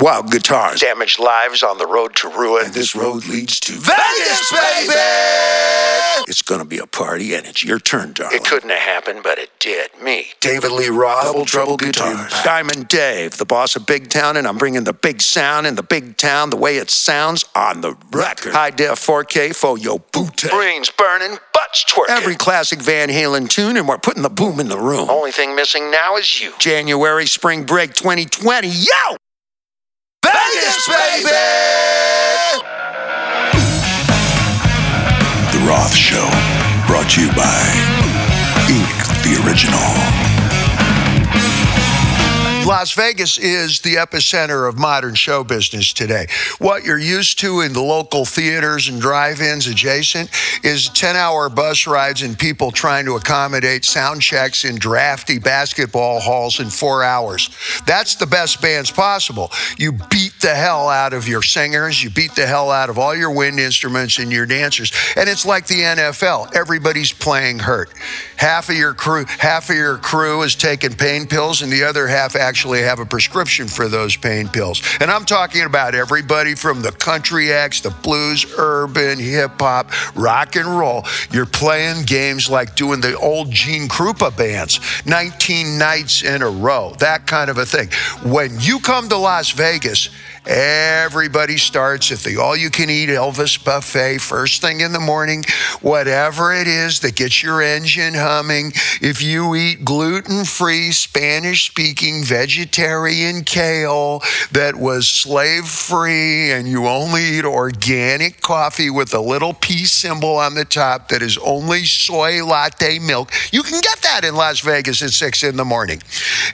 wild guitars, damaged lives on the road to ruin. and this road leads to Vegas, baby! It's gonna be a party, and it's your turn, darling. It couldn't have happened, but it did. Me. David Lee Roth, Double Trouble Guitars. Diamond Dave, the boss of Big Town, and I'm bringing the big sound in the big town the way it sounds on the record. High def 4K for your boot. Brains burning, butts twerking. Every classic Van Halen tune, and we're putting the boom in the room. Only thing missing now is you. January spring break 2020. Yo! Vegas, baby! The Roth Show, brought to you by Ink the Original. Las Vegas is the epicenter of modern show business today. What you're used to in the local theaters and drive ins adjacent is 10 hour bus rides and people trying to accommodate sound checks in drafty basketball halls in four hours. That's the best bands possible. You beat the hell out of your singers, you beat the hell out of all your wind instruments and your dancers. And it's like the NFL everybody's playing hurt. Half of your crew, half of your crew is taking pain pills, and the other half actually have a prescription for those pain pills. And I'm talking about everybody from the country acts, the blues, urban, hip hop, rock and roll. You're playing games like doing the old Gene Krupa bands, 19 nights in a row, that kind of a thing. When you come to Las Vegas, Everybody starts at the all you can eat Elvis buffet first thing in the morning, whatever it is that gets your engine humming. If you eat gluten free, Spanish speaking, vegetarian kale that was slave free, and you only eat organic coffee with a little peace symbol on the top that is only soy latte milk, you can get that in Las Vegas at six in the morning.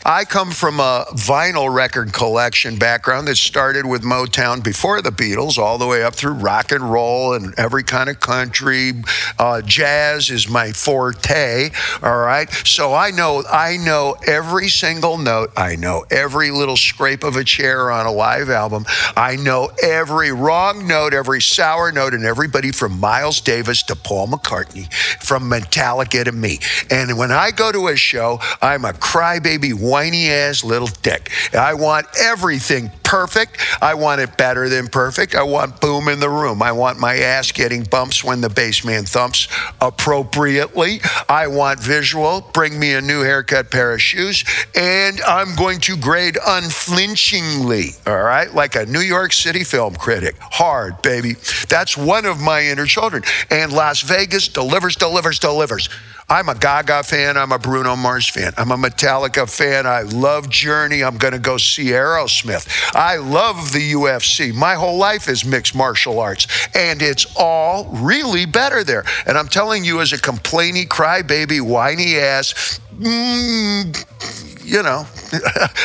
I come from a vinyl record collection background that started with Motown before the Beatles, all the way up through rock and roll and every kind of country. Uh, jazz is my forte. All right, so I know I know every single note. I know every little scrape of a chair on a live album. I know every wrong note, every sour note, and everybody from Miles Davis to Paul McCartney, from Metallica to me. And when I go to a show, I'm a crybaby, whiny ass little dick. I want everything perfect. I want it better than perfect. I want boom in the room. I want my ass getting bumps when the bass man thumps appropriately. I want visual. Bring me a new haircut pair of shoes. And I'm going to grade unflinchingly, all right? Like a New York City film critic. Hard, baby. That's one of my inner children. And Las Vegas delivers, delivers, delivers. I'm a Gaga fan. I'm a Bruno Mars fan. I'm a Metallica fan. I love Journey. I'm going to go see Aerosmith. I love the UFC. My whole life is mixed martial arts, and it's all really better there. And I'm telling you, as a complainy, crybaby, whiny ass, mm, you know,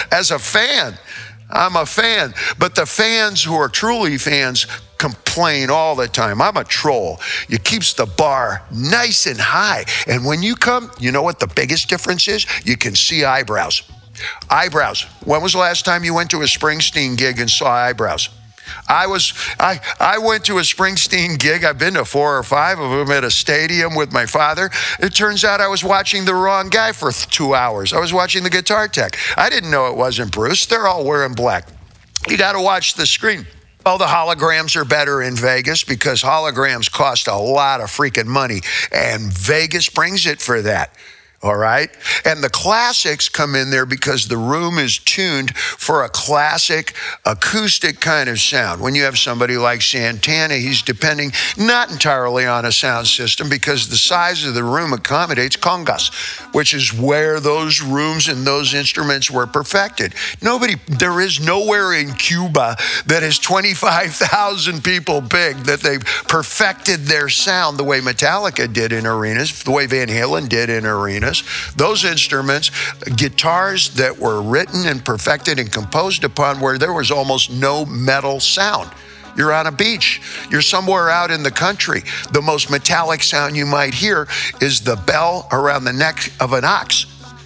as a fan, I'm a fan. But the fans who are truly fans complain all the time. I'm a troll. It keeps the bar nice and high. And when you come, you know what the biggest difference is? You can see eyebrows. Eyebrows. When was the last time you went to a Springsteen gig and saw eyebrows? I was I I went to a Springsteen gig. I've been to four or five of them at a stadium with my father. It turns out I was watching the wrong guy for th- two hours. I was watching the guitar tech. I didn't know it wasn't Bruce. They're all wearing black. You got to watch the screen. Oh, the holograms are better in Vegas because holograms cost a lot of freaking money, and Vegas brings it for that. All right. And the classics come in there because the room is tuned for a classic acoustic kind of sound. When you have somebody like Santana, he's depending not entirely on a sound system because the size of the room accommodates congas, which is where those rooms and those instruments were perfected. Nobody, there is nowhere in Cuba that is 25,000 people big that they've perfected their sound the way Metallica did in arenas, the way Van Halen did in arenas those instruments, guitars that were written and perfected and composed upon where there was almost no metal sound. You're on a beach. You're somewhere out in the country. The most metallic sound you might hear is the bell around the neck of an ox.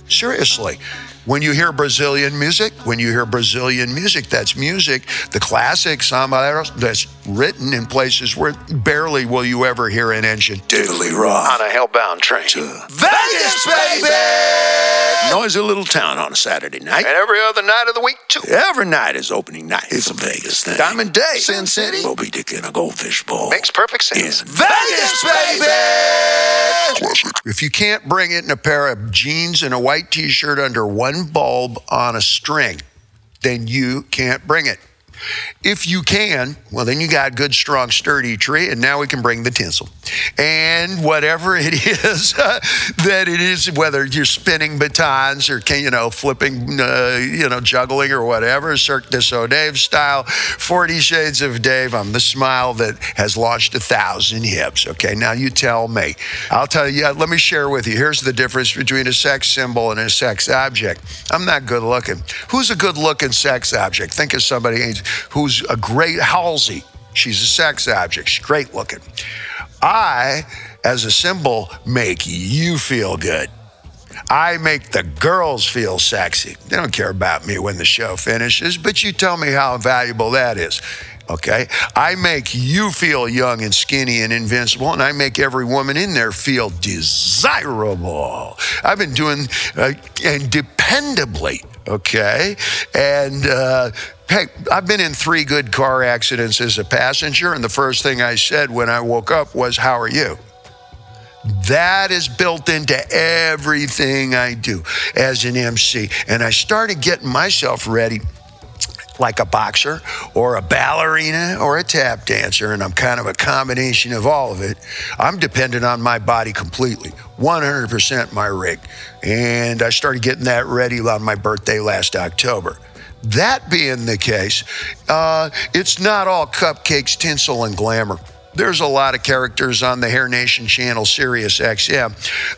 Seriously. When you hear Brazilian music, when you hear Brazilian music, that's music, the classic samba that's written in places where barely will you ever hear an engine. David Lee Roth. On a hellbound train. Vegas, baby! Noisy little town on a Saturday night. And every other night of the week, too. Every night is opening night. It's a Vegas thing. Diamond Dave. Sin City. Moby Dick in a goldfish bowl. Makes perfect sense. In Vegas, baby! If you can't bring it in a pair of jeans and a white t shirt under one bulb on a string, then you can't bring it. If you can, well, then you got good, strong, sturdy tree, and now we can bring the tinsel. And whatever it is that it is, whether you're spinning batons or, can, you know, flipping, uh, you know, juggling or whatever, Cirque du Soleil style, 40 Shades of Dave, I'm the smile that has launched a thousand hips. Okay, now you tell me. I'll tell you, let me share with you. Here's the difference between a sex symbol and a sex object. I'm not good looking. Who's a good looking sex object? Think of somebody who's a great Halsey. She's a sex object. She's great looking. I, as a symbol, make you feel good. I make the girls feel sexy. They don't care about me when the show finishes, but you tell me how valuable that is. Okay. I make you feel young and skinny and invincible, and I make every woman in there feel desirable. I've been doing uh, and dependably. Okay. And, uh, Hey, I've been in three good car accidents as a passenger, and the first thing I said when I woke up was, How are you? That is built into everything I do as an MC. And I started getting myself ready like a boxer or a ballerina or a tap dancer, and I'm kind of a combination of all of it. I'm dependent on my body completely, 100% my rig. And I started getting that ready on my birthday last October. That being the case, uh, it's not all cupcakes, tinsel, and glamour. There's a lot of characters on the Hair Nation channel, Sirius XM,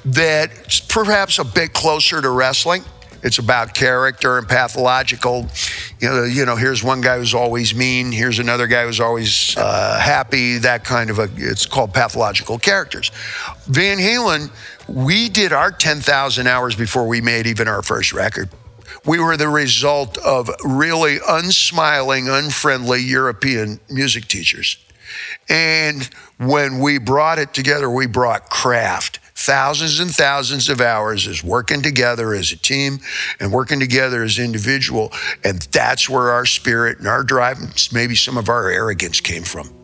that's perhaps a bit closer to wrestling. It's about character and pathological. You know, you know, here's one guy who's always mean. Here's another guy who's always uh, happy. That kind of a. It's called pathological characters. Van Halen, we did our 10,000 hours before we made even our first record. We were the result of really unsmiling, unfriendly European music teachers. And when we brought it together, we brought craft. Thousands and thousands of hours is working together as a team and working together as individual. And that's where our spirit and our drive, maybe some of our arrogance came from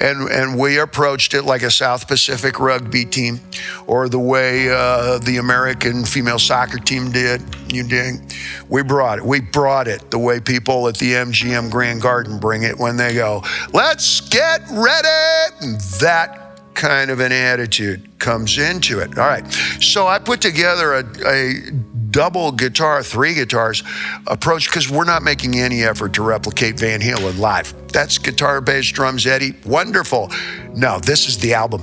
and and we approached it like a South Pacific rugby team, or the way uh, the American female soccer team did. You dig? We brought it. We brought it the way people at the MGM Grand Garden bring it when they go, "Let's get ready." And that kind of an attitude comes into it. All right. So I put together a, a double guitar, three guitars approach because we're not making any effort to replicate Van Halen live. That's guitar, bass, drums, Eddie. Wonderful. No, this is the album.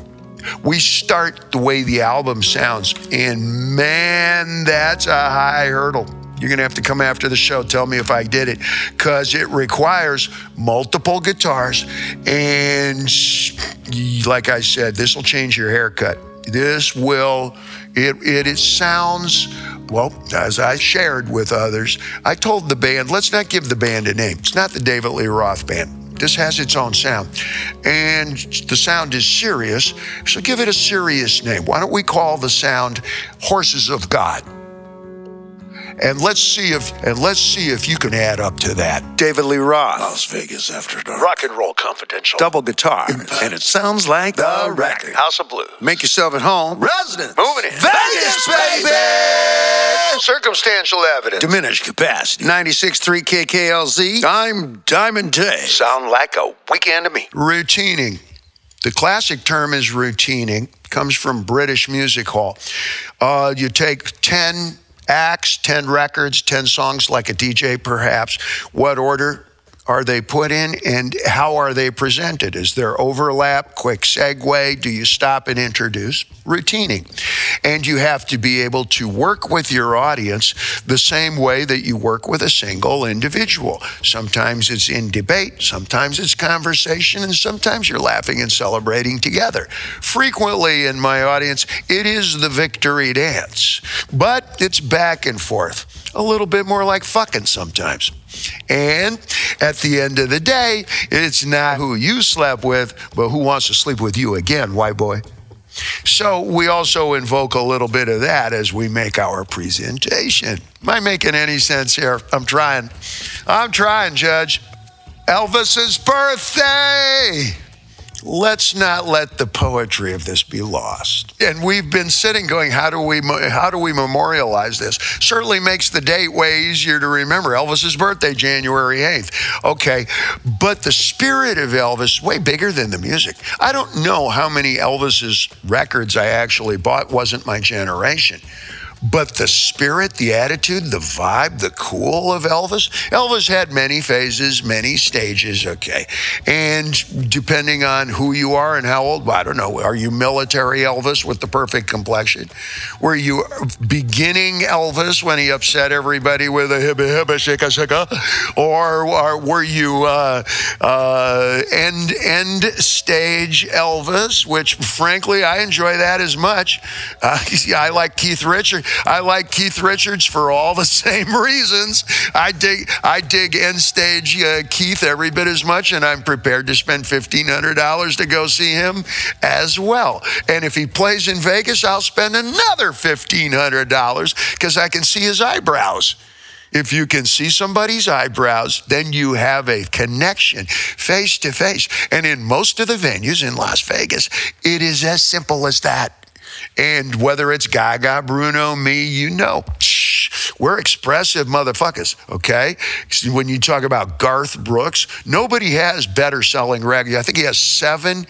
We start the way the album sounds, and man, that's a high hurdle. You're going to have to come after the show. Tell me if I did it because it requires multiple guitars. And like I said, this will change your haircut. This will, it, it, it sounds well, as I shared with others, I told the band, let's not give the band a name. It's not the David Lee Roth band. This has its own sound. And the sound is serious, so give it a serious name. Why don't we call the sound Horses of God? And let's see if and let's see if you can add up to that. David Lee Roth, Las Vegas After Dark, Rock and Roll Confidential, double guitar, and it sounds like the record. House of Blues. Make yourself at home. Residence. Moving in. Vegas, baby. Circumstantial evidence. Diminished capacity. 96.3 KKLZ. I'm Diamond Dave. Sound like a weekend to me. Routining. The classic term is routining. Comes from British music hall. Uh, you take 10 acts, 10 records, 10 songs, like a DJ perhaps. What order are they put in and how are they presented? Is there overlap, quick segue? Do you stop and introduce? Routining. And you have to be able to work with your audience the same way that you work with a single individual. Sometimes it's in debate, sometimes it's conversation, and sometimes you're laughing and celebrating together. Frequently in my audience, it is the victory dance, but it's back and forth. A little bit more like fucking sometimes. And at the end of the day, it's not who you slept with, but who wants to sleep with you again, white boy. So we also invoke a little bit of that as we make our presentation. Am I making any sense here? I'm trying. I'm trying, Judge. Elvis's birthday. Let's not let the poetry of this be lost. And we've been sitting going, how do we how do we memorialize this? Certainly makes the date way easier to remember. Elvis's birthday, January 8th. Okay, but the spirit of Elvis way bigger than the music. I don't know how many Elvis's records I actually bought wasn't my generation. But the spirit, the attitude, the vibe, the cool of Elvis, Elvis had many phases, many stages, okay. And depending on who you are and how old, I don't know, are you military Elvis with the perfect complexion? Were you beginning Elvis when he upset everybody with a hibba hibba shika shika? Or, or were you uh, uh, end, end stage Elvis, which frankly, I enjoy that as much. Uh, I like Keith Richards. I like Keith Richards for all the same reasons. I dig I dig end stage uh, Keith every bit as much, and I'm prepared to spend fifteen hundred dollars to go see him as well. And if he plays in Vegas, I'll spend another fifteen hundred dollars because I can see his eyebrows. If you can see somebody's eyebrows, then you have a connection face to face. And in most of the venues in Las Vegas, it is as simple as that. And whether it's Gaga, Bruno, me, you know, we're expressive motherfuckers, okay? When you talk about Garth Brooks, nobody has better selling records. I think he has seven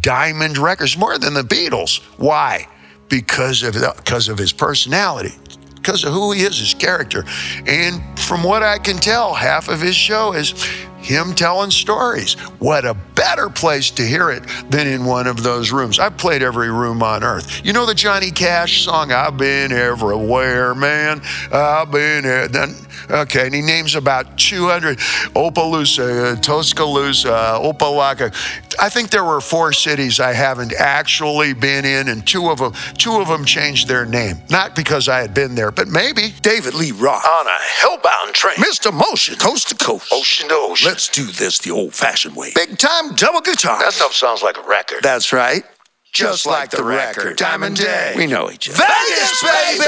diamond records, more than the Beatles. Why? Because of, because of his personality because of who he is, his character. And from what I can tell, half of his show is him telling stories. What a better place to hear it than in one of those rooms. I've played every room on earth. You know the Johnny Cash song, I've been everywhere, man. I've been Then, okay, and he names about 200 Opelousas, uh, Tuscaloosa, Opelika. I think there were four cities I haven't actually been in, and two of them, two of them changed their name. Not because I had been there, but maybe. David Lee Roth. On a hellbound train. Mr. Motion, coast to coast. Ocean to ocean. Let's do this the old fashioned way. Big time double guitar. that stuff sounds like a record. That's right. Just like the record. Diamond Dave. We know each other. Vegas, baby!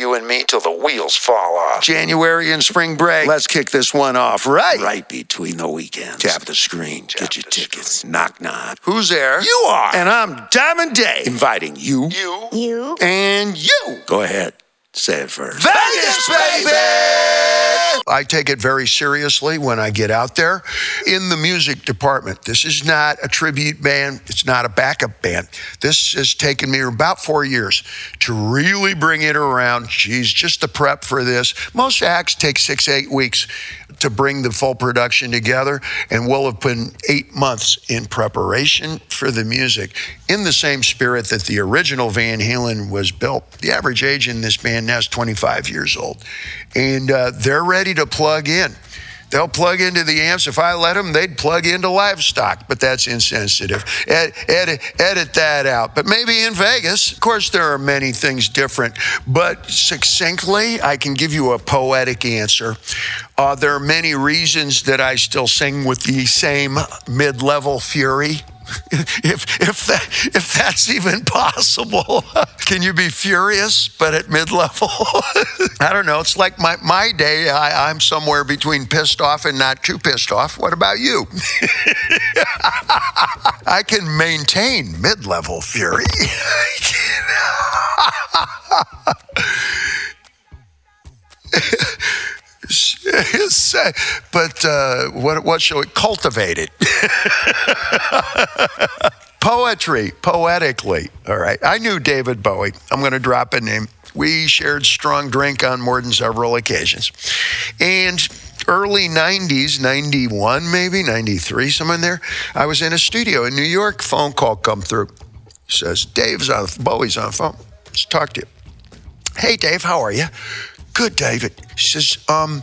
you and me till the wheels fall off. January and spring break. Let's kick this one off right. Right between the weekends. Tap the screen. Tap Get your the tickets. Knock knock. Who's there? You are. And I'm Diamond Dave. Inviting you. You. You. And you. Go ahead. Say it first. Vegas, baby! I take it very seriously when I get out there in the music department. This is not a tribute band, it's not a backup band. This has taken me about four years to really bring it around. Geez, just the prep for this. Most acts take six, eight weeks to bring the full production together, and we'll have been eight months in preparation for the music in the same spirit that the original Van Halen was built. The average age in this band now is 25 years old, and uh, they're ready to plug in. They'll plug into the amps. If I let them, they'd plug into livestock, but that's insensitive. Ed, edit, edit that out. But maybe in Vegas, of course, there are many things different, but succinctly, I can give you a poetic answer. Uh, there are many reasons that I still sing with the same mid level fury. If, if, that, if that's even possible, can you be furious but at mid level? I don't know. It's like my, my day, I, I'm somewhere between pissed off and not too pissed off. What about you? I can maintain mid level fury. but uh, what, what shall we cultivate it? Poetry, poetically. All right. I knew David Bowie. I'm going to drop a name. We shared strong drink on more than several occasions. And early 90s, 91 maybe, 93, somewhere in there, I was in a studio in New York. Phone call come through. Says, Dave's on, Bowie's on the phone. Let's talk to you. Hey, Dave, how are you? Good, David. Says, um,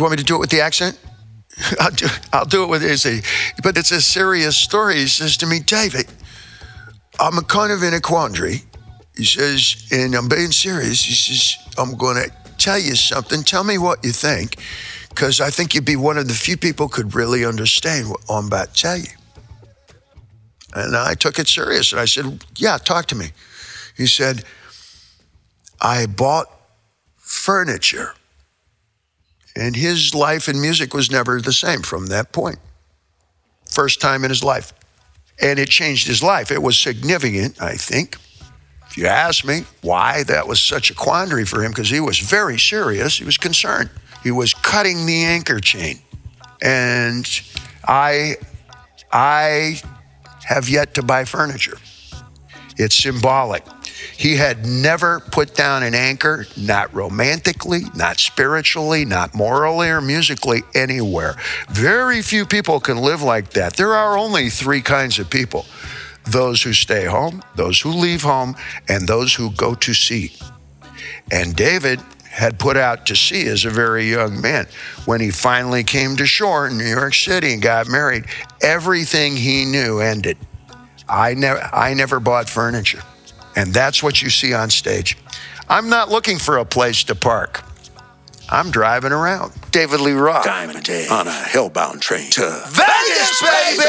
you want me to do it with the accent? I'll do, I'll do it with a, but it's a serious story. He says to me, David, I'm kind of in a quandary. He says, and I'm being serious. He says, I'm going to tell you something. Tell me what you think, because I think you'd be one of the few people could really understand what I'm about to tell you. And I took it serious. And I said, Yeah, talk to me. He said, I bought furniture. And his life in music was never the same from that point. First time in his life. And it changed his life. It was significant, I think. If you ask me why that was such a quandary for him, because he was very serious, he was concerned. He was cutting the anchor chain. And I I have yet to buy furniture. It's symbolic. He had never put down an anchor, not romantically, not spiritually, not morally or musically, anywhere. Very few people can live like that. There are only three kinds of people those who stay home, those who leave home, and those who go to sea. And David had put out to sea as a very young man. When he finally came to shore in New York City and got married, everything he knew ended. I never I never bought furniture. And that's what you see on stage. I'm not looking for a place to park. I'm driving around. David Lee Roth. Diamond Dave on a hellbound train to Vegas, baby!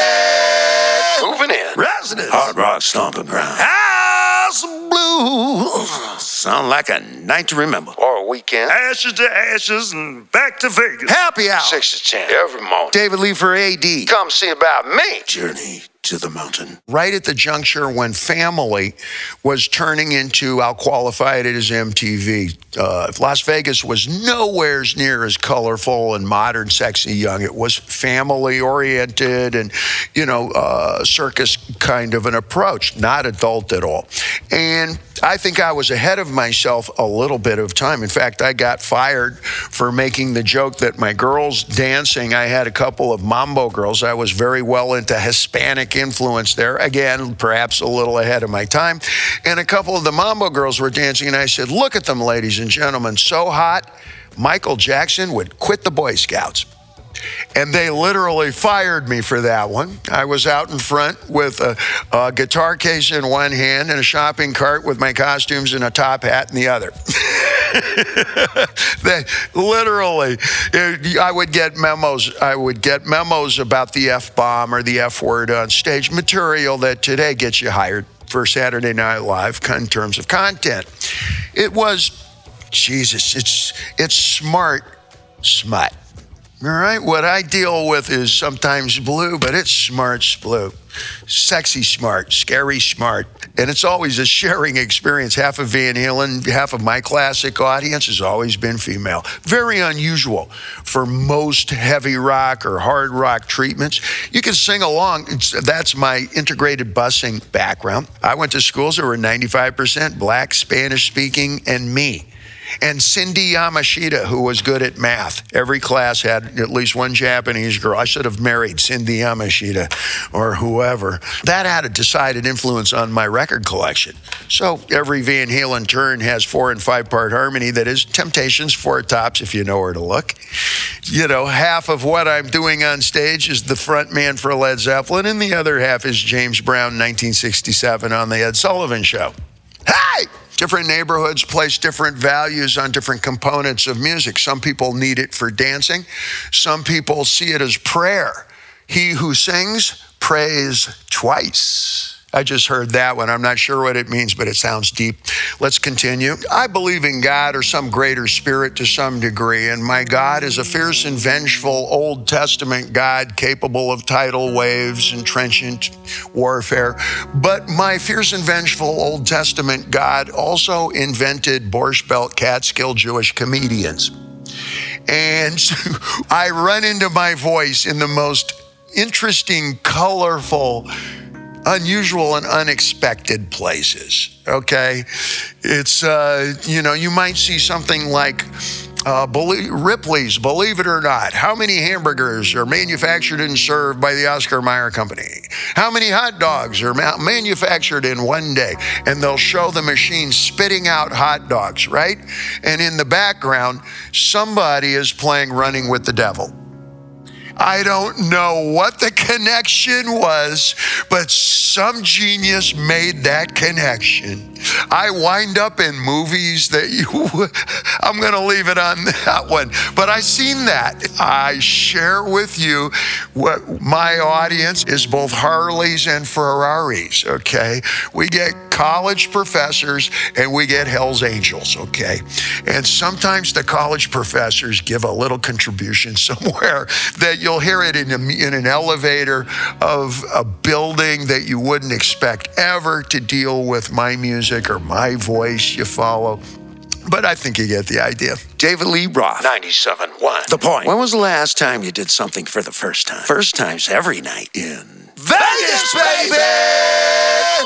Moving in. Residence. Hard rock stomping ground. House of Blues. Sound like a night to remember. Or a weekend. ashes to ashes and back to Vegas. Happy hour. 6 to 10 every morning. David Lee for AD. Come see about me. Journey to the mountain. right at the juncture when family was turning into, I'll qualify it as MTV. Uh, Las Vegas was nowhere near as colorful and modern, sexy, young. It was family oriented and, you know, uh, circus kind of an approach, not adult at all. And I think I was ahead of myself a little bit of time. In fact, I got fired for making the joke that my girls dancing, I had a couple of mambo girls. I was very well into Hispanic influence there. Again, perhaps a little ahead of my time. And a couple of the mambo girls were dancing, and I said, Look at them, ladies and gentlemen, so hot. Michael Jackson would quit the Boy Scouts. And they literally fired me for that one. I was out in front with a, a guitar case in one hand and a shopping cart with my costumes and a top hat in the other. they literally, it- I would get memos. I would get memos about the f bomb or the f word on stage material that today gets you hired for Saturday Night Live in terms of content. It was, Jesus, it's it's smart smut. All right, what I deal with is sometimes blue, but it's smart blue. Sexy smart, scary smart. And it's always a sharing experience. Half of Van Halen, half of my classic audience has always been female. Very unusual for most heavy rock or hard rock treatments. You can sing along. It's, that's my integrated busing background. I went to schools that were 95% black, Spanish speaking, and me and Cindy Yamashita, who was good at math. Every class had at least one Japanese girl. I should have married Cindy Yamashita or whoever. That had a decided influence on my record collection. So every Van Halen turn has four and five part harmony that is Temptations, four tops, if you know where to look. You know, half of what I'm doing on stage is the front man for Led Zeppelin, and the other half is James Brown, 1967, on The Ed Sullivan Show. Hey! Different neighborhoods place different values on different components of music. Some people need it for dancing, some people see it as prayer. He who sings prays twice. I just heard that one. I'm not sure what it means, but it sounds deep. Let's continue. I believe in God or some greater spirit to some degree, and my God is a fierce and vengeful Old Testament God capable of tidal waves and trenchant warfare. But my fierce and vengeful Old Testament God also invented Borscht Belt Catskill Jewish comedians. And I run into my voice in the most interesting, colorful, unusual and unexpected places. Okay, it's uh, you know you might see something like. Uh, belie- Ripley's, believe it or not, how many hamburgers are manufactured and served by the Oscar Mayer Company? How many hot dogs are ma- manufactured in one day? And they'll show the machine spitting out hot dogs, right? And in the background, somebody is playing Running with the Devil. I don't know what the connection was, but some genius made that connection. I wind up in movies that you, I'm going to leave it on that one, but I've seen that. I share with you what my audience is both Harleys and Ferraris, okay? We get college professors and we get Hell's Angels, okay? And sometimes the college professors give a little contribution somewhere that you'll hear it in, a, in an elevator of a building that you wouldn't expect ever to deal with my music or my voice, you follow. But I think you get the idea. David Lee Roth. 97.1. The point. When was the last time you did something for the first time? First times every night in Vegas, baby!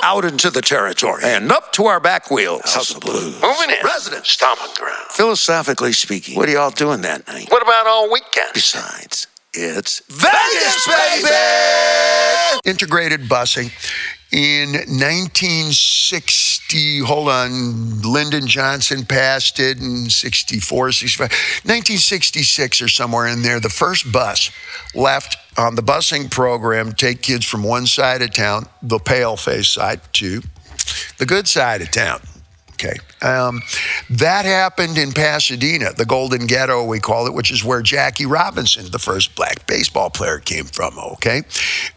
Out into the territory and up to our back wheels. House of Blues. Moving in. Residents. Stomping ground. Philosophically speaking, what are y'all doing that night? What about all weekend? Besides, it's Vegas, baby! integrated busing in 1960 hold on lyndon johnson passed it in 64 65 1966 or somewhere in there. The first bus left on the busing program take kids from one side of town the pale face side to the good side of town Okay. Um, that happened in Pasadena, the Golden Ghetto, we call it, which is where Jackie Robinson, the first black baseball player, came from. Okay.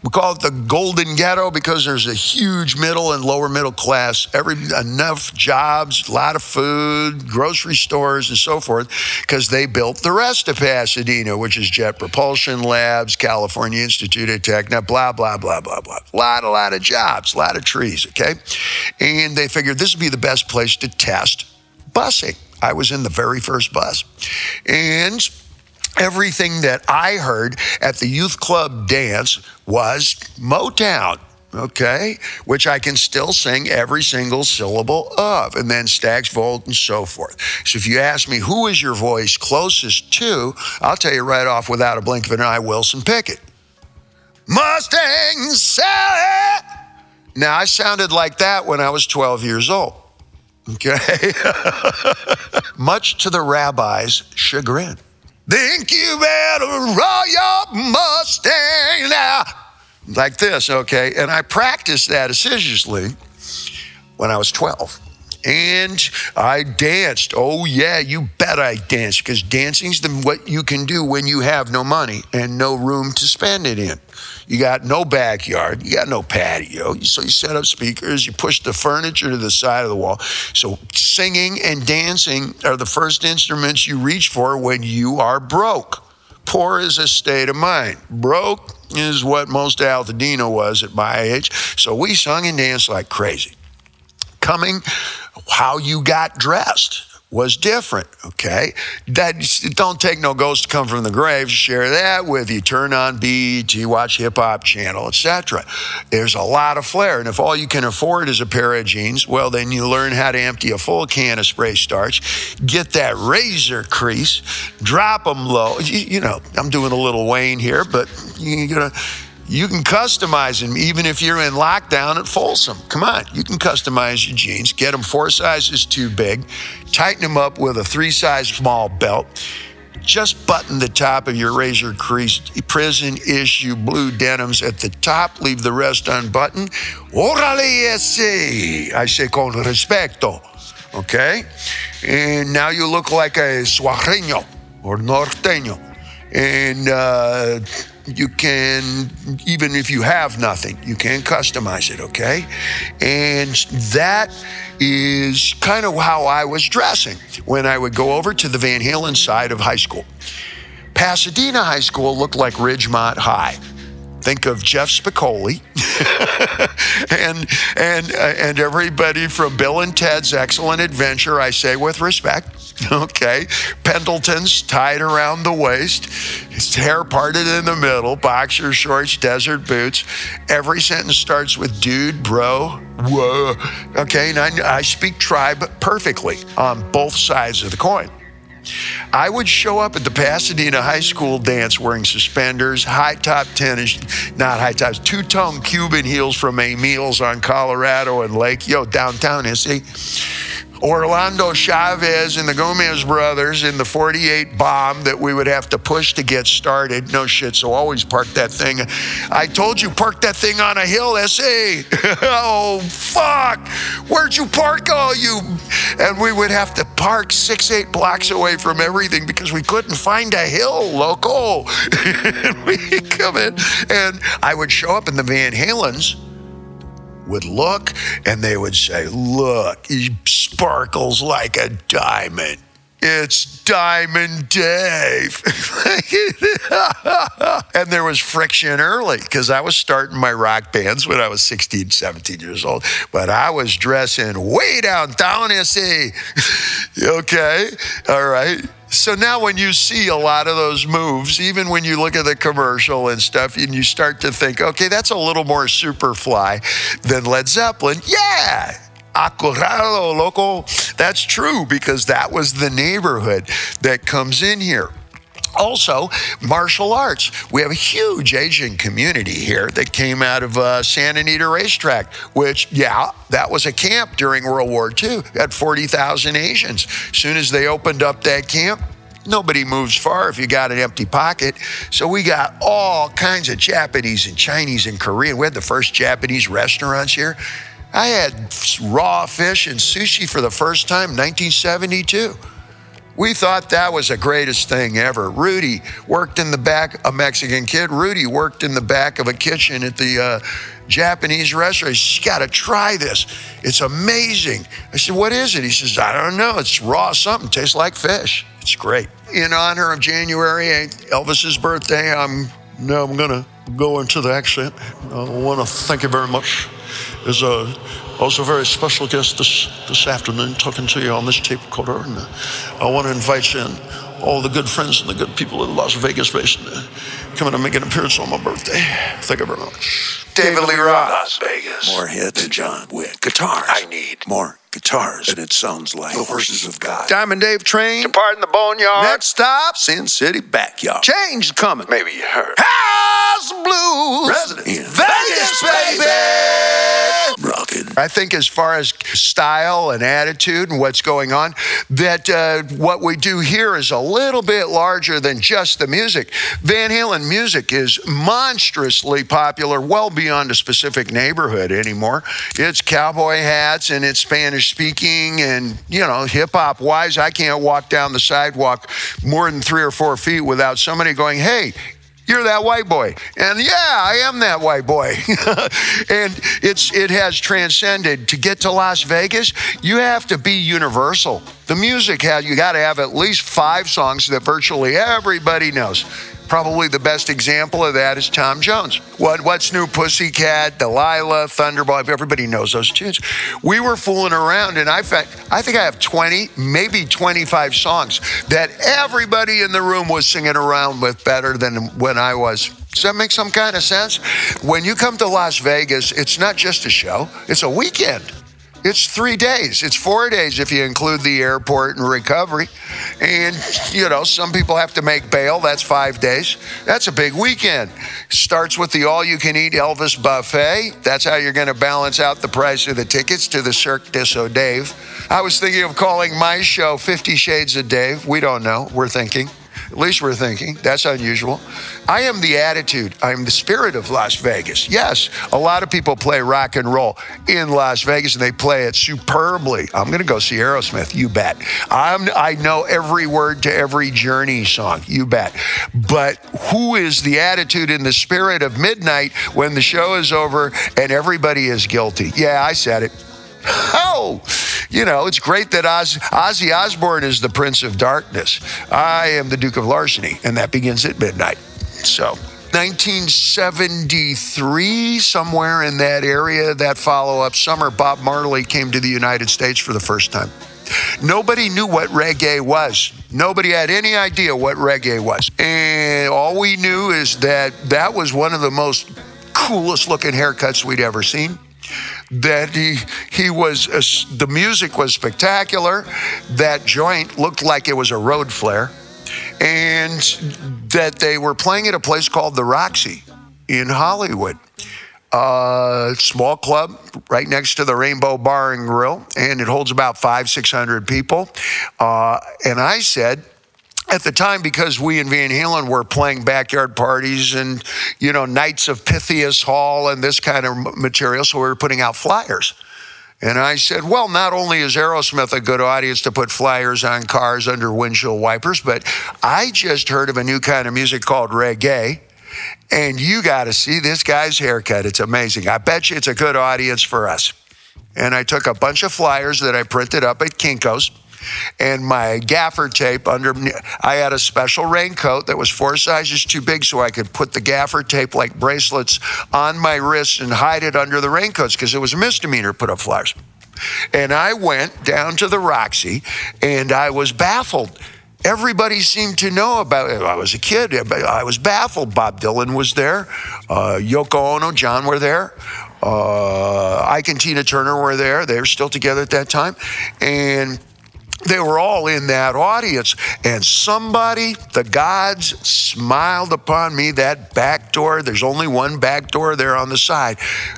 We call it the Golden Ghetto because there's a huge middle and lower middle class, every enough jobs, a lot of food, grocery stores, and so forth, because they built the rest of Pasadena, which is Jet Propulsion Labs, California Institute of Technology, blah, blah, blah, blah, blah. A lot, a lot of jobs, a lot of trees. Okay. And they figured this would be the best place to test busing. I was in the very first bus. And everything that I heard at the youth club dance was Motown. Okay, which I can still sing every single syllable of, and then Stax Volt and so forth. So if you ask me who is your voice closest to, I'll tell you right off without a blink of an eye, Wilson Pickett. Mustang Sally. Now I sounded like that when I was 12 years old. Okay. Much to the rabbi's chagrin. Think you better roll your Mustang now. Like this, okay? And I practiced that assiduously when I was 12. And I danced. Oh, yeah, you bet I danced because dancing's the, what you can do when you have no money and no room to spend it in. You got no backyard, you got no patio. So you set up speakers, you push the furniture to the side of the wall. So singing and dancing are the first instruments you reach for when you are broke. Poor is a state of mind. Broke is what most Altadena was at my age. So we sung and danced like crazy. Coming, how you got dressed was different. Okay, that don't take no ghost to come from the grave. Share that with you. Turn on BET, watch Hip Hop Channel, etc. There's a lot of flair, and if all you can afford is a pair of jeans, well, then you learn how to empty a full can of spray starch, get that razor crease, drop them low. You, you know, I'm doing a little Wayne here, but you gotta you can customize them even if you're in lockdown at Folsom. Come on, you can customize your jeans, get them four sizes too big, tighten them up with a three size small belt. Just button the top of your razor creased prison issue blue denims at the top, leave the rest unbuttoned. Órale ese, I say con respeto. Okay? And now you look like a suajeño or norteño. And, uh, you can even if you have nothing you can customize it okay? And that is kind of how i was dressing when i would go over to the van halen side of high school. Pasadena high school looked like ridgemont high. Think of jeff spicoli. And and uh, and everybody from bill and ted's excellent adventure i say with respect Okay. Pendleton's tied around the waist, his hair parted in the middle, boxer shorts, desert boots. Every sentence starts with dude, bro, whoa. Okay. And I, I speak tribe perfectly on both sides of the coin. I would show up at the Pasadena High School dance wearing suspenders, high top tennis, not high tops, two tone Cuban heels from Emil's on Colorado and Lake, yo, downtown, you see Orlando Chavez and the Gomez brothers in the 48 bomb that we would have to push to get started. No shit, so always park that thing. I told you, park that thing on a hill, SA. oh, fuck. Where'd you park all you? And we would have to park six, eight blocks away from everything because we couldn't find a hill local. and we come in, and I would show up in the Van Halens would look and they would say, Look, he sparkles like a diamond. It's Diamond Dave. and there was friction early because I was starting my rock bands when I was 16, 17 years old. But I was dressing way downtown, SE. okay? All right. So now when you see a lot of those moves, even when you look at the commercial and stuff, and you start to think, okay, that's a little more superfly than Led Zeppelin. Yeah. Acurado, loco. That's true because that was the neighborhood that comes in here. Also, martial arts. We have a huge Asian community here that came out of uh, Santa Anita Racetrack, which, yeah, that was a camp during World War II. Had 40,000 Asians. As soon as they opened up that camp, nobody moves far if you got an empty pocket. So we got all kinds of Japanese and Chinese and Korean. We had the first Japanese restaurants here. I had raw fish and sushi for the first time in 1972. We thought that was the greatest thing ever. Rudy worked in the back, a Mexican kid. Rudy worked in the back of a kitchen at the uh, Japanese restaurant. He says, got to try this. It's amazing. I said, What is it? He says, I don't know. It's raw something. Tastes like fish. It's great. In honor of January 8th, Elvis's birthday, I'm now I'm going to go into the accent. I want to thank you very much. There's a also a very special guest this, this afternoon talking to you on this tape recorder. And uh, I want to invite you and all the good friends and the good people in Las Vegas Basin coming to come in and make an appearance on my birthday. Thank you very much. David Lee Roth. Las Vegas. More hits than John Wick. Guitars. I need more guitars. And it sounds like The horses of God. Diamond Dave Train. Pardon the boneyard. Next stop, Sin City Backyard. Change coming. Maybe you heard. House Blues. Resident in in Vegas, baby. Rockin'. I think, as far as style and attitude and what's going on, that uh, what we do here is a little bit larger than just the music. Van Halen music is monstrously popular, well beyond a specific neighborhood anymore. It's cowboy hats and it's Spanish speaking, and you know, hip hop wise, I can't walk down the sidewalk more than three or four feet without somebody going, "Hey." You're that white boy. And yeah i am that white boy. And it's it has transcended. To get to las vegas you have to be universal. The music has you got to have at least five songs that virtually everybody knows Probably the best example of that is Tom Jones. What, What's New Pussycat, Delilah, Thunderball, everybody knows those tunes. We were fooling around, and I, fact, I think I have 20, maybe 25 songs that everybody in the room was singing around with better than when I was. Does that make some kind of sense? When you come to Las Vegas, it's not just a show, it's a weekend. It's three days. It's four days if you include the airport and recovery. And, you know, some people have to make bail. That's five days. That's a big weekend. Starts with the all you can eat Elvis buffet. That's how you're going to balance out the price of the tickets to the Cirque du Soleil Dave. I was thinking of calling my show Fifty Shades of Dave. We don't know. We're thinking. At least we're thinking. That's unusual. I am the attitude. I'm the spirit of Las Vegas. Yes, a lot of people play rock and roll in Las Vegas and they play it superbly. I'm going to go see Aerosmith. You bet. I'm, I know every word to every Journey song. You bet. But who is the attitude in the spirit of midnight when the show is over and everybody is guilty? Yeah, I said it. Oh, you know, it's great that Oz, Ozzy Osbourne is the Prince of Darkness. I am the Duke of Larceny, and that begins at midnight. So, 1973, somewhere in that area, that follow up summer, Bob Marley came to the United States for the first time. Nobody knew what reggae was. Nobody had any idea what reggae was. And all we knew is that that was one of the most coolest looking haircuts we'd ever seen that he he was uh, the music was spectacular. That joint looked like it was a road flare. And that they were playing at a place called the Roxy in Hollywood. Uh, small club right next to the Rainbow Bar and Grill, and it holds about five, 600 people. Uh, and I said, at the time, because we and Van Halen were playing backyard parties and, you know, Knights of Pythias Hall and this kind of material, so we were putting out flyers. And I said, well, not only is Aerosmith a good audience to put flyers on cars under windshield wipers, but I just heard of a new kind of music called reggae. And you got to see this guy's haircut. It's amazing. I bet you it's a good audience for us. And I took a bunch of flyers that I printed up at Kinko's and my gaffer tape under I had a special raincoat that was four sizes too big so I could put the gaffer tape like bracelets on my wrists and hide it under the raincoats because it was a misdemeanor put up flyers. And I went down to the Roxy and I was baffled. Everybody seemed to know about it. I was a kid. I was baffled. Bob Dylan was there. Uh, Yoko Ono, John were there. Uh, Ike and Tina Turner were there. They were still together at that time. And they were all in that audience. And somebody, the gods, smiled upon me that back door. There's only one back door there on the side.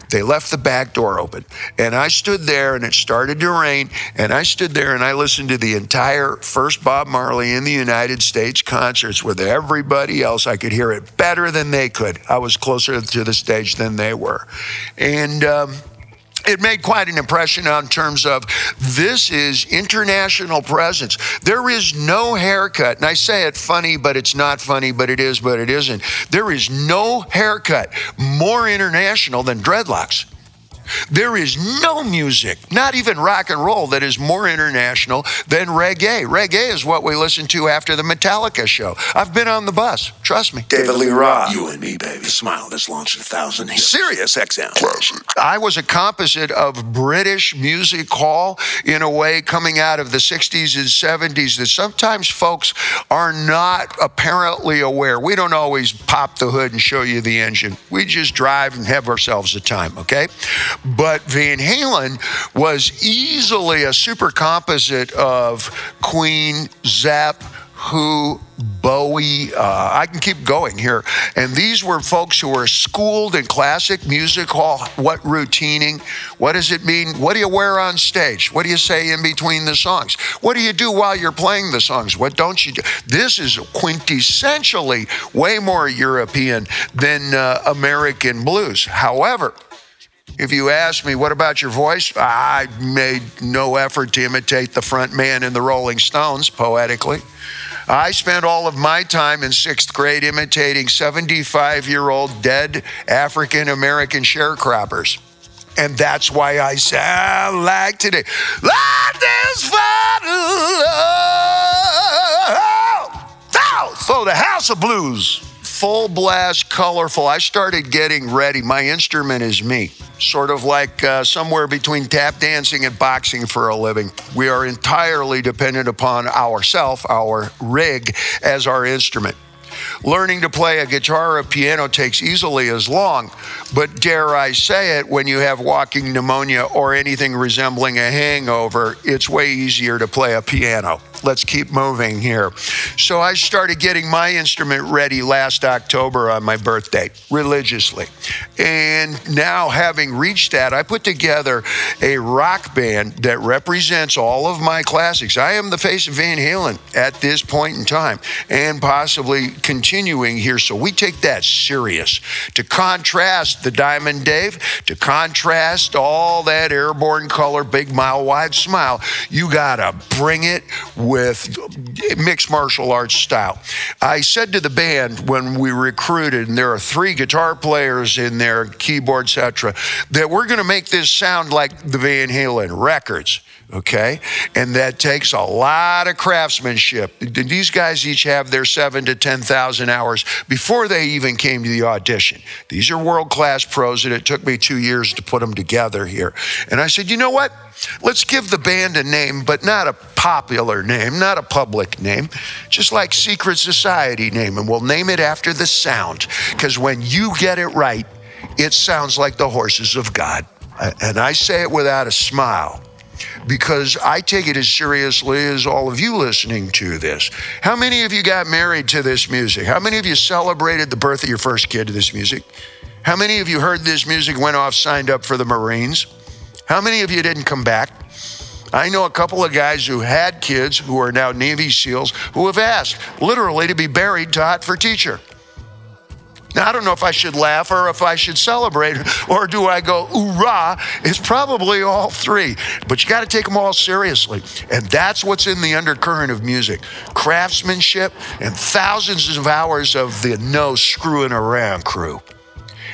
They left the back door open. And I stood there and it started to rain. And I stood there and I listened to the entire first Bob Marley in the United States concerts with everybody else. I could hear it better than they could. I was closer to the stage than they were. And, um, it made quite an impression on terms of this is international presence. There is no haircut, and I say it funny, but it's not funny, but it is, but it isn't. There is no haircut more international than dreadlocks. There is no music, not even rock and roll, that is more international than reggae. Reggae is what we listen to after the Metallica show. I've been on the bus, trust me. David Lee Roth. You and me, baby. Smile that's launched a thousand hits. Sirius XM. Classic. I was a composite of British music hall in a way coming out of the 60s and 70s that sometimes folks are not apparently aware. We don't always pop the hood and show you the engine. We just drive and have ourselves a time, okay? But Van Halen was easily a super composite of Queen, Zepp, Who, Bowie. Uh, I can keep going here. And these were folks who were schooled in classic music hall. What routining? What does it mean? What do you wear on stage? What do you say in between the songs? What do you do while you're playing the songs? What don't you do? This is quintessentially way more European than uh, American blues. However, if you ask me, what about your voice? I made no effort to imitate the front man in the Rolling Stones poetically. I spent all of my time in sixth grade imitating 75 year old dead African American sharecroppers. And that's why I sound like today. This father. So the House of Blues full blast, colorful. I started getting ready. My instrument is me, sort of like uh, somewhere between tap dancing and boxing for a living. We are entirely dependent upon ourself, our rig, as our instrument. Learning to play a guitar or piano takes easily as long, but dare I say it, when you have walking pneumonia or anything resembling a hangover, it's way easier to play a piano. Let's keep moving here. So I started getting my instrument ready last October on my birthday, religiously. And now, having reached that, I put together a rock band that represents all of my classics. I am the face of Van Halen at this point in time and possibly continuing here. So we take that serious. To contrast the Diamond Dave, to contrast all that airborne color, big mile wide smile, you got to bring it with mixed martial arts style. I said to the band when we recruited, and there are three guitar players in there, keyboard, etc., that we're going to make this sound like the Van Halen records okay? And that takes a lot of craftsmanship. These guys each have their seven to 10,000 hours before they even came to the audition. These are world class pros, and it took me two years to put them together here. And I said, you know what? Let's give the band a name, but not a popular name, not a public name, just like Secret Society name. And we'll name it after the sound, because when you get it right, it sounds like the horses of God. And I say it without a smile because I take it as seriously as all of you listening to this. How many of you got married to this music? How many of you celebrated the birth of your first kid to this music? How many of you heard this music, went off, signed up for the Marines? How many of you didn't come back? I know a couple of guys who had kids who are now Navy SEALs who have asked literally to be buried to Hot for Teacher. Now, I don't know if I should laugh or if I should celebrate, or do I go, hoorah? It's probably all three, but you got to take them all seriously. And that's what's in the undercurrent of music craftsmanship and thousands of hours of the no screwing around crew.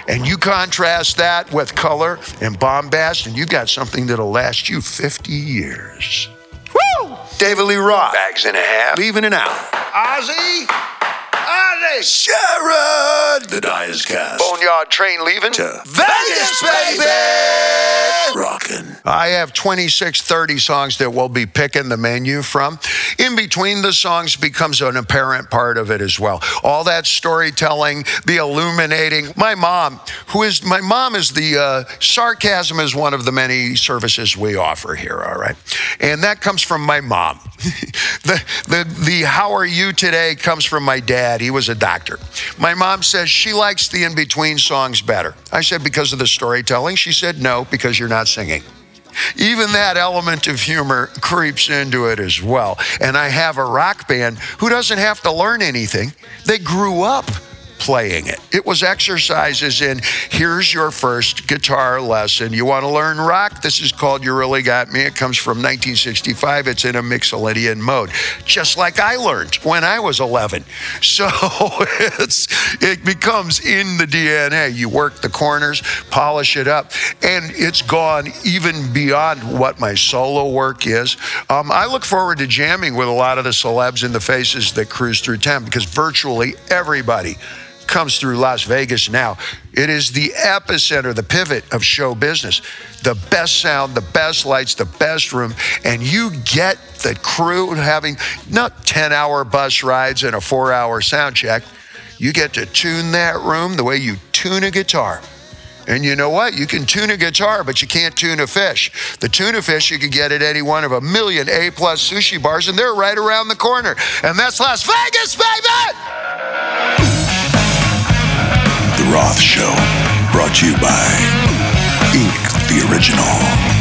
And you contrast that with color and bombast, and you've got something that'll last you 50 years. Woo! David Lee Roth. Bags and a half. Leaving it out. Ozzy! Ozzy! Sharon! The die is cast. Boneyard train leaving. To Vegas, baby! rockin'. I have 26, 30 songs that we'll be picking the menu from. In between the songs becomes an apparent part of it as well. All that storytelling, the illuminating. My mom, who is, my mom is the, uh, sarcasm is one of the many services we offer here, all right? And that comes from my mom. the, the, the how are you today comes from my dad. He was a doctor. My mom says she likes the in between songs better. I said, because of the storytelling. She said, no, because you're not singing. Even that element of humor creeps into it as well. And I have a rock band who doesn't have to learn anything, they grew up playing it. It was exercises in here's your first guitar lesson. You want to learn rock? This is called You Really Got Me. It comes from 1965. It's in a Mixolydian mode, just like I learned when I was 11. So it's it becomes in the DNA. You work the corners, polish it up, and it's gone even beyond what my solo work is. Um, I look forward to jamming with a lot of the celebs and the faces that cruise through town because virtually everybody comes through Las Vegas now. It is the epicenter, the pivot of show business. The best sound, the best lights, the best room, and you get the crew having not 10 hour bus rides and a four hour sound check. You get to tune that room the way you tune a guitar. And you know what? You can tune a guitar, but you can't tune a fish. The tuna fish you can get at any one of a million A plus sushi bars, and they're right around the corner. And that's Las Vegas, baby! The Roth Show. Brought to you by Ink the Original.